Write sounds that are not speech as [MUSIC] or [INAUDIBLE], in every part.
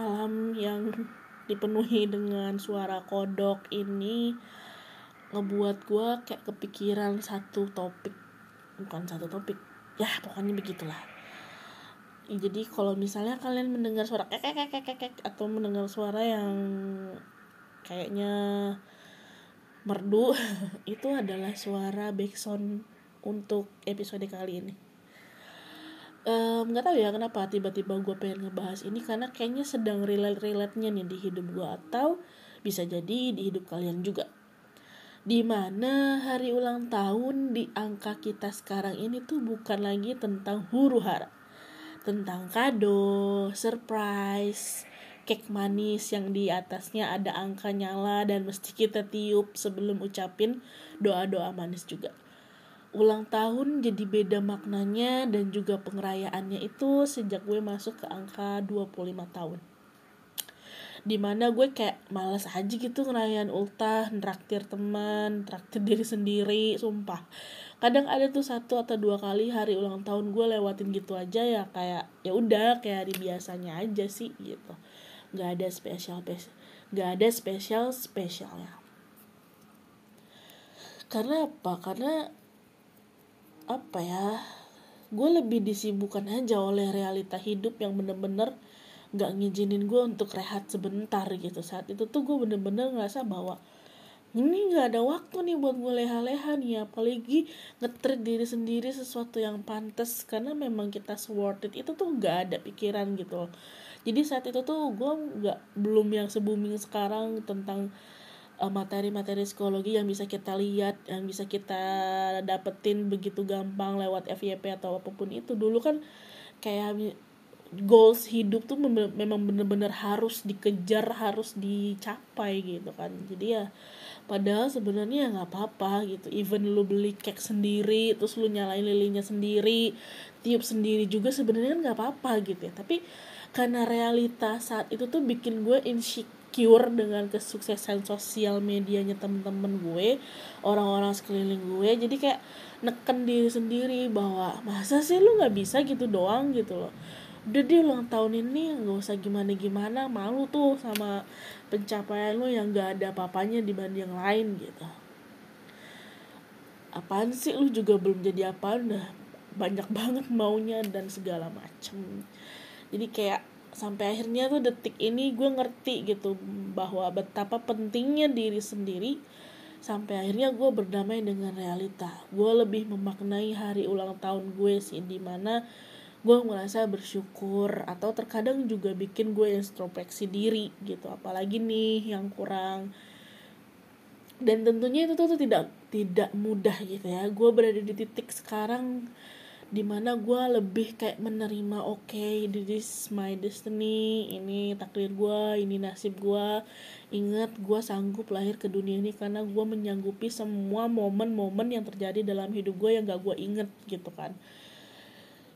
Malam yang dipenuhi dengan suara kodok ini ngebuat gue kayak kepikiran satu topik. Bukan satu topik. Ya pokoknya begitulah. Jadi kalau misalnya kalian mendengar suara kek kek kek kek kek atau mendengar suara yang kayaknya merdu [LAUGHS] itu adalah suara backsound untuk episode kali ini nggak um, tahu ya kenapa tiba-tiba gue pengen ngebahas ini karena kayaknya sedang relate-relate-nya nih di hidup gue atau bisa jadi di hidup kalian juga. Di mana hari ulang tahun di angka kita sekarang ini tuh bukan lagi tentang huru hara tentang kado, surprise, cake manis yang di atasnya ada angka nyala dan mesti kita tiup sebelum ucapin doa-doa manis juga ulang tahun jadi beda maknanya dan juga pengerayaannya itu sejak gue masuk ke angka 25 tahun. Di mana gue kayak males aja gitu ngerayain ultah traktir teman traktir diri sendiri sumpah. Kadang ada tuh satu atau dua kali hari ulang tahun gue lewatin gitu aja ya kayak ya udah kayak hari biasanya aja sih gitu. Nggak ada spesial nggak ada spesial spesialnya. Karena apa? Karena apa ya gue lebih disibukkan aja oleh realita hidup yang bener-bener gak ngizinin gue untuk rehat sebentar gitu. Saat itu tuh gue bener-bener ngerasa bahwa ini gak ada waktu nih buat gue leha-leha nih apalagi ngetrit diri sendiri sesuatu yang pantas karena memang kita worth it itu tuh gak ada pikiran gitu loh. Jadi saat itu tuh gue gak belum yang se booming sekarang tentang materi-materi psikologi yang bisa kita lihat, yang bisa kita dapetin begitu gampang lewat FYP atau apa pun itu. Dulu kan kayak goals hidup tuh memang bener-bener harus dikejar, harus dicapai gitu kan. Jadi ya padahal sebenarnya nggak apa-apa gitu. Even lu beli cake sendiri, terus lu nyalain lilinnya sendiri, tiup sendiri juga sebenarnya kan nggak apa-apa gitu ya. Tapi karena realita saat itu tuh bikin gue insecure insecure dengan kesuksesan sosial medianya temen-temen gue orang-orang sekeliling gue. Jadi kayak neken diri sendiri bahwa masa sih lu nggak bisa gitu doang gitu loh? Udah dia ulang tahun ini nggak usah gimana gimana malu tuh sama pencapaian lu yang gak ada papanya dibanding yang lain gitu. Apaan sih? Lu juga belum jadi apa udah banyak [LAUGHS] banget maunya dan segala macem. Jadi kayak sampai akhirnya tuh detik ini gue ngerti gitu bahwa betapa pentingnya diri sendiri sampai akhirnya gue berdamai dengan realita. Gue lebih memaknai hari ulang tahun gue sih di mana gue merasa bersyukur atau terkadang juga bikin gue introspeksi diri gitu. Apalagi nih yang kurang. Dan tentunya itu tuh, tuh tidak tidak mudah gitu ya. Gue berada di titik sekarang di mana gue lebih kayak menerima oke okay, this is my destiny ini takdir gue ini nasib gue ingat gue sanggup lahir ke dunia ini karena gue menyanggupi semua momen-momen yang terjadi dalam hidup gue yang gak gue inget gitu kan.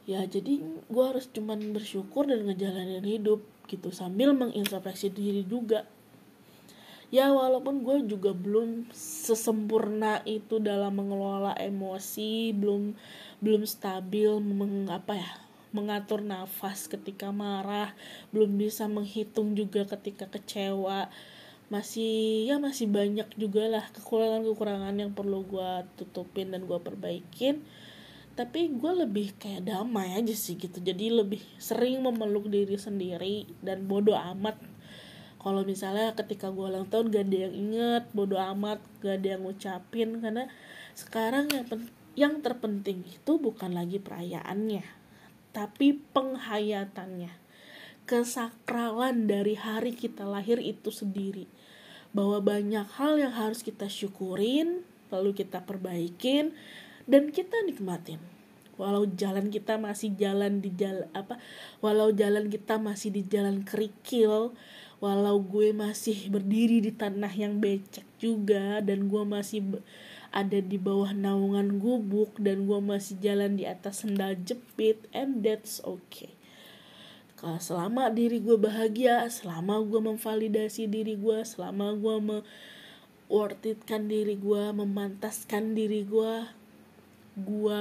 Ya jadi gue harus cuman bersyukur dan ngejalanin hidup gitu. Sambil mengintrospeksi diri juga ya walaupun gue juga belum sesempurna itu dalam mengelola emosi belum belum stabil mengapa ya mengatur nafas ketika marah belum bisa menghitung juga ketika kecewa. Masih ya masih banyak juga lah kekurangan-kekurangan yang perlu gue tutupin dan gue perbaikin. Tapi gue lebih kayak damai aja sih gitu. Jadi lebih sering memeluk diri sendiri dan bodoh amat kalau misalnya ketika gue ulang tahun gak ada yang inget bodoh amat gak ada yang ngucapin karena sekarang yang penting yang terpenting itu bukan lagi perayaannya, tapi penghayatannya. Kesakralan dari hari kita lahir itu sendiri. Bahwa banyak hal yang harus kita syukurin, lalu kita perbaikin, dan kita nikmatin. walau jalan kita masih jalan di jalan apa walau jalan kita masih di jalan kerikil walau gue masih berdiri di tanah yang becek juga dan gue masih ada di bawah naungan gubuk dan gue masih jalan di atas sendal jepit and that's okay. Selama diri gue bahagia selama gue memvalidasi diri gue selama gue me diri gue memantaskan diri gue gue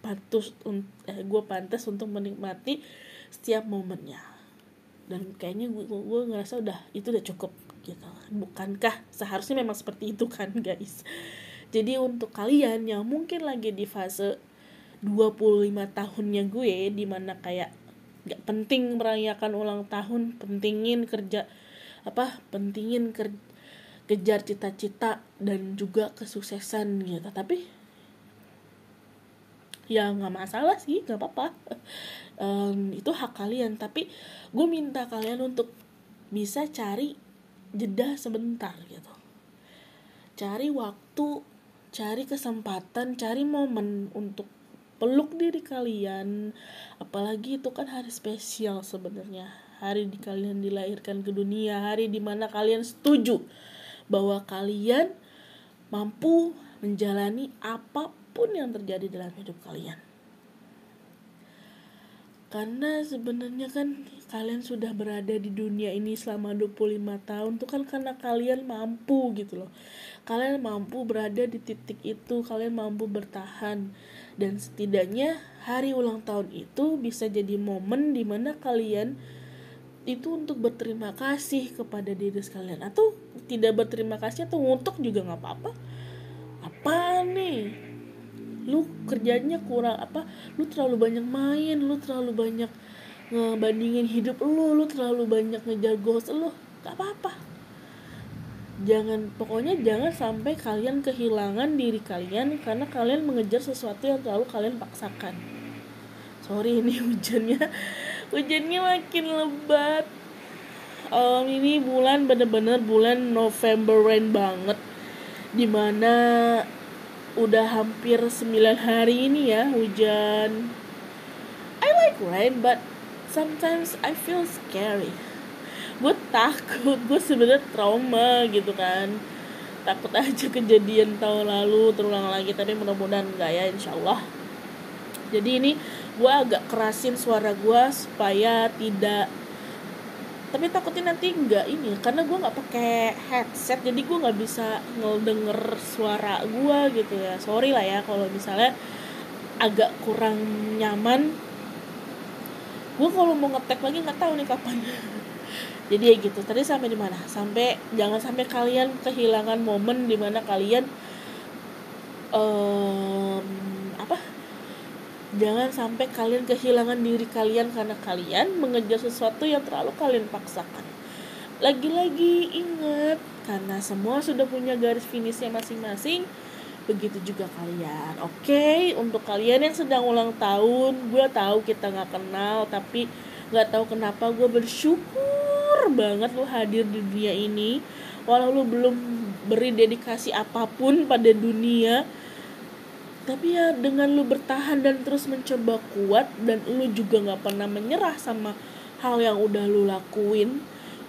pantas eh, gue pantas untuk menikmati setiap momennya dan kayaknya gue, gue ngerasa udah itu udah cukup gitu. Bukankah seharusnya memang seperti itu kan guys? Jadi untuk kalian yang mungkin lagi di fase 25 tahunnya gue di mana kayak gak penting merayakan ulang tahun pentingin kerja apa pentingin kerja kejar cita-cita dan juga kesuksesan gitu. Tapi ya nggak masalah sih nggak apa-apa. [LAUGHS] Um, itu hak kalian. Tapi gue minta kalian untuk bisa cari jeda sebentar gitu. Cari waktu cari kesempatan cari momen untuk peluk diri kalian. Apalagi itu kan hari spesial sebenarnya. Hari di kalian dilahirkan ke dunia hari di mana kalian setuju bahwa kalian mampu menjalani apa pun yang terjadi dalam hidup kalian. Karena sebenarnya kan kalian sudah berada di dunia ini selama 25 tahun tuh kan karena kalian mampu gitu loh. Kalian mampu berada di titik itu kalian mampu bertahan. Dan setidaknya hari ulang tahun itu bisa jadi momen di mana kalian itu untuk berterima kasih kepada diri sekalian. Atau tidak berterima kasih atau ngutuk juga nggak apa-apa. Apa nih kerjanya kurang apa lu terlalu banyak main lu terlalu banyak ngebandingin hidup lu lu terlalu banyak ngejar goals lu gak apa-apa. Jangan pokoknya jangan sampai kalian kehilangan diri kalian karena kalian mengejar sesuatu yang terlalu kalian paksakan. Sorry [LAUGHS] ini hujannya hujannya makin lebat. Um, ini bulan bener-bener bulan November rain banget. Di mana udah hampir 9 hari ini ya hujan. I like rain but sometimes I feel scary. Gue takut gue sebenarnya trauma gitu kan. Takut aja kejadian tahun lalu terulang lagi tapi mudah-mudahan enggak ya insyaallah. Jadi ini gue agak kerasin suara gue supaya tidak tapi takutnya nanti nggak ini karena gue nggak pakai headset jadi gue nggak bisa ngedenger suara gue gitu ya. Sorry lah ya kalau misalnya agak kurang nyaman. Gue kalau mau ngetek lagi nggak tahu nih kapan. [LAUGHS] Jadi ya gitu tadi sampai di mana? Sampai jangan sampai kalian kehilangan momen di mana kalian um, apa Jangan sampai kalian kehilangan diri kalian karena kalian mengejar sesuatu yang terlalu kalian paksakan. Lagi-lagi ingat, karena semua sudah punya garis finishnya masing-masing, begitu juga kalian. Oke, okay? untuk kalian yang sedang ulang tahun, gue tahu kita nggak kenal, tapi nggak tahu kenapa gue bersyukur banget lo hadir di dunia ini. Walau lo belum beri dedikasi apa pun pada dunia, tapi ya dengan lu bertahan dan terus mencoba kuat dan lu juga nggak pernah menyerah sama hal yang udah lu lakuin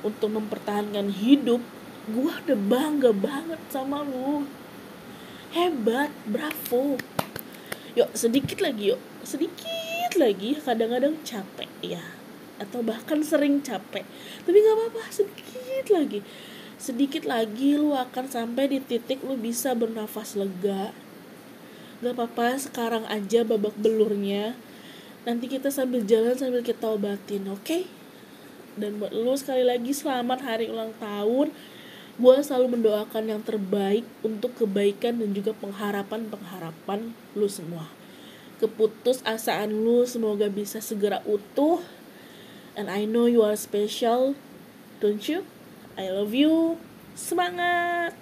untuk mempertahankan hidup gua udah bangga banget sama lu. Hebat bravo. Yuk sedikit lagi yuk. Sedikit lagi kadang-kadang capek ya. Atau bahkan sering capek. Tapi nggak apa-apa sedikit lagi. Sedikit lagi lu akan sampai di titik lu bisa bernafas lega gak apa-apa sekarang aja babak belurnya. Nanti kita sambil jalan sambil kita obatin oke? Okay? dan buat lu sekali lagi selamat hari ulang tahun. Gue selalu mendoakan yang terbaik untuk kebaikan dan juga pengharapan pengharapan lu semua. Keputus asaan lu semoga bisa segera utuh. And I know you are special. Don't you? I love you. Semangat